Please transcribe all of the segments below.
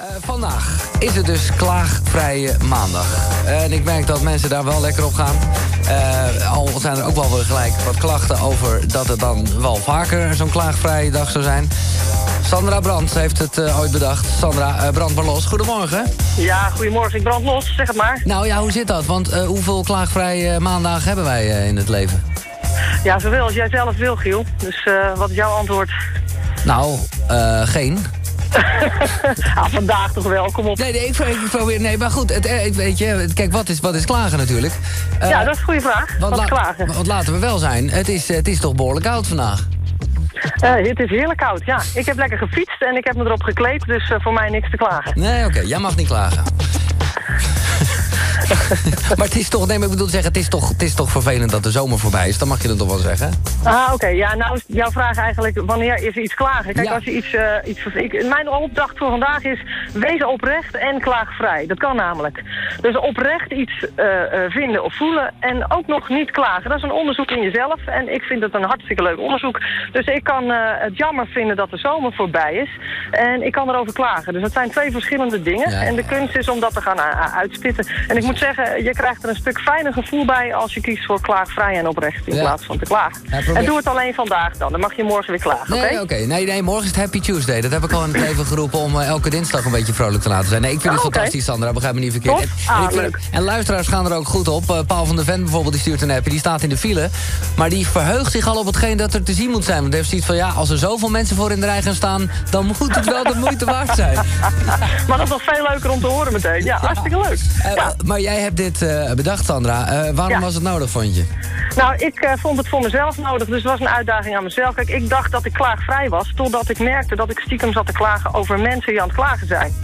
Uh, vandaag is het dus klaagvrije maandag. en ik merk dat mensen daar wel lekker op gaan. Uh, al zijn er ook wel weer gelijk wat klachten over dat het dan wel vaker zo'n klaagvrije dag zou zijn. Sandra Brandt heeft het ooit bedacht. Sandra, brand maar los. Goedemorgen. Ja, goedemorgen. Ik brand los, zeg het maar. Nou ja, hoe zit dat? Want hoeveel klaagvrije maandagen hebben wij in het leven? Ja, zoveel als jij zelf wil, Giel. Dus wat is jouw antwoord? Nou, geen. ah, vandaag toch wel, kom op. Nee, nee ik, ik probeer... Nee, maar goed, het, eh, weet je, kijk, wat is, wat is klagen natuurlijk? Uh, ja, dat is een goede vraag. Wat, wat klagen? Want laten we wel zijn, het is, het is toch behoorlijk koud vandaag? Uh, het is heerlijk koud, ja. Ik heb lekker gefietst en ik heb me erop gekleed, dus uh, voor mij niks te klagen. Nee, oké, jij mag niet klagen. maar het is toch, nee, maar ik bedoel zeggen, het is, toch, het is toch vervelend dat de zomer voorbij is. Dan mag je dat toch wel zeggen. Ah, oké. Ja, nou jouw vraag eigenlijk, wanneer is er iets klagen? Kijk, als je iets... Uh, iets ik, mijn opdracht voor vandaag is, wees oprecht en klaagvrij. Dat kan namelijk. Dus oprecht iets uh, vinden of voelen en ook nog niet klagen. Dat is een onderzoek in jezelf en ik vind het een hartstikke leuk onderzoek. Dus ik kan het jammer vinden dat de zomer voorbij is. En ik kan erover klagen. Dus dat zijn twee verschillende dingen. En de kunst is om dat te gaan uitspitten. En ik moet zeggen, je krijgt er een stuk fijner gevoel bij als je kiest voor klaagvrij en oprecht in plaats van te klagen. en doe het alleen vandaag dan, dan mag je morgen weer klagen, Nee, oké. Nee, nee, morgen is het Happy Tuesday. Dat heb ik al in het leven geroepen om uh, elke dinsdag een beetje vrolijk te laten zijn. Nee, ik vind het oh, fantastisch, Sandra, begrijp me niet verkeerd. En, ah, leuk. en luisteraars gaan er ook goed op. Uh, Paul van der Ven bijvoorbeeld, die stuurt een appje, die staat in de file. Maar die verheugt zich al op hetgeen dat er te zien moet zijn. Want hij heeft zoiets van, ja, als er zoveel mensen voor in de rij gaan staan... dan moet het wel de moeite waard zijn. maar dat is nog veel leuker om te horen meteen. Ja, hartstikke leuk. Uh, ja. Maar jij hebt dit bedacht, Sandra. Uh, waarom was het nodig, vond je? Nou, ik uh, vond het voor mezelf nodig, dus het was een uitdaging aan mezelf. Kijk, ik dacht dat ik klaagvrij was, totdat ik merkte dat ik stiekem zat te klagen over mensen die aan het klagen zijn.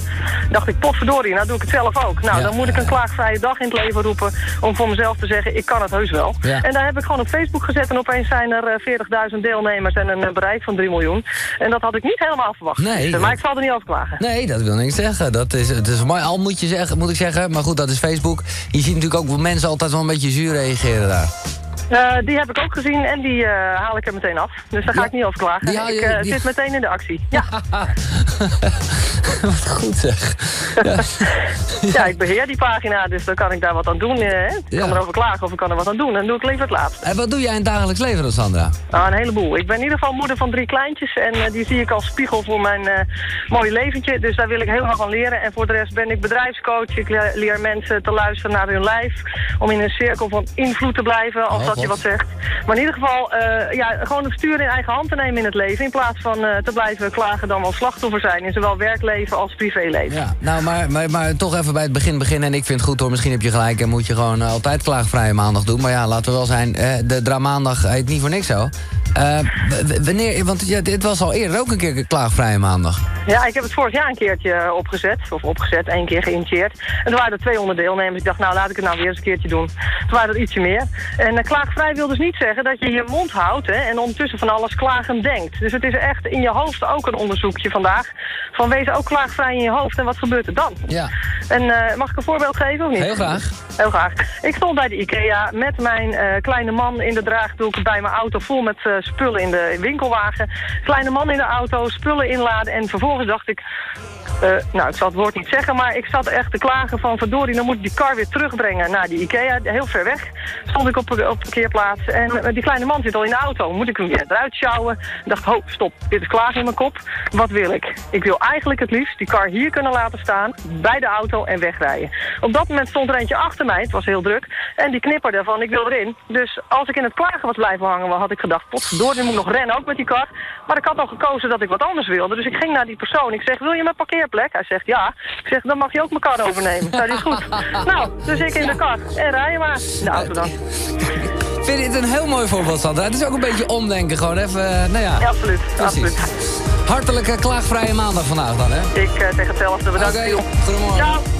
dacht ik, potverdorie, nou doe ik het zelf ook. Nou, dan moet ik een klaagvrije dag in het leven roepen om voor mezelf te zeggen, ik kan het heus wel. En daar heb ik gewoon op Facebook gezet en opeens zijn er 40.000 eh, deelnemers en een bereik van 3 miljoen. En dat had ik niet helemaal verwacht. Nee, maar ik zal er niet over klagen. Nee, dat wil niks zeggen. Dat is, het is mooi al, moet, je zeggen, moet ik zeggen. Maar goed, dat is Facebook. Je ziet natuurlijk ook mensen altijd wel een beetje zuur reageren daar. Uh, die heb ik ook gezien en die uh, haal ik er meteen af. Dus daar ga ik niet over klagen. Ja, ik uh, die... zit meteen in de actie. Ja. wat goed zeg. Ja. ja. ik beheer die pagina, dus dan kan ik daar wat aan doen. Hè? Ik kan erover klagen of ik kan er wat aan doen. En dan doe ik liever het laatst. En wat doe jij in het dagelijks leven dan, Sandra? Nou, een heleboel. Ik ben in ieder geval moeder van drie kleintjes. En die zie ik als spiegel voor mijn mooie leventje. Dus daar wil ik heel veel van leren. En voor de rest ben ik bedrijfscoach. Ik leer mensen te luisteren naar hun lijf. Om in een cirkel van invloed te blijven. Als oh, dat je wat zegt. Maar in ieder geval, uh, ja, gewoon het stuur in eigen hand te nemen in het leven. In plaats van uh, te blijven klagen dan wel slachtoffer zijn. In zowel werkleven als privéleven. Ja, nou, maar, maar, maar toch even bij het begin beginnen. En ik vind het goed hoor, misschien heb je gelijk en moet je gewoon uh, altijd klaagvrije maandag doen. Maar ja, laten we wel zijn, de dramaandag heet niet voor niks zo. Uh, wanneer, want ja, dit was al eerder ook een keer klaagvrije maandag. Ja, ik heb het vorig jaar een keertje opgezet. Of opgezet, één keer geïnitieerd. En toen waren er 200 deelnemers. Ik dacht, nou laat ik het nou weer eens een keertje doen. Toen waren er ietsje meer. En uh, klaagvrij wil dus niet zeggen dat je je mond houdt... Hè, en ondertussen van alles klagend denkt. Dus het is echt in je hoofd ook een onderzoekje vandaag. Van wees ook klaagvrij in je hoofd. En wat gebeurt er dan? Ja. En uh, mag ik een voorbeeld geven of niet? Heel graag. Heel graag. Ik stond bij de IKEA met mijn kleine man in de draagdoek... bij mijn auto vol met spullen in de winkelwagen. Kleine man in de auto, spullen inladen. En vervolgens dacht ik, uh, nou, ik zal het woord niet zeggen, maar ik zat echt te klagen van... verdorie, dan moet ik die car weer terugbrengen naar die Ikea, heel ver weg. Stond ik op, de parkeerplaats en uh, die kleine man zit al in de auto. Moet ik hem weer eruit sjouwen? Ik dacht, ho, stop, dit is klagen in mijn kop. Wat wil ik? Ik wil eigenlijk het liefst die car hier kunnen laten staan, bij de auto en wegrijden. Op dat moment stond er eentje achter mij, het was heel druk, en die knipperde van, ik wil erin. Dus als ik in het klagen was blijven hangen, had ik gedacht, potverdorie, moet ik nog rennen, ook met die kar. Maar ik had al gekozen dat ik wat anders wilde, dus ik ging naar die persoon. Ik zeg, wil je mijn parkeer plek? Hij zegt ja. Ik zeg, dan mag je ook mijn kar overnemen. Dat is goed. nou, dus ik in de kar. En rij je maar. De auto dan. Ik vind dit een heel mooi voorbeeld, Sandra. Het is ook een beetje omdenken, gewoon even, eh, nou ja. ja absoluut, absoluut. Hartelijke klaagvrije maandag vandaag dan, hè? Ik uh, zeg hetzelfde. Bedankt, okay. Goedemorgen. Ciao.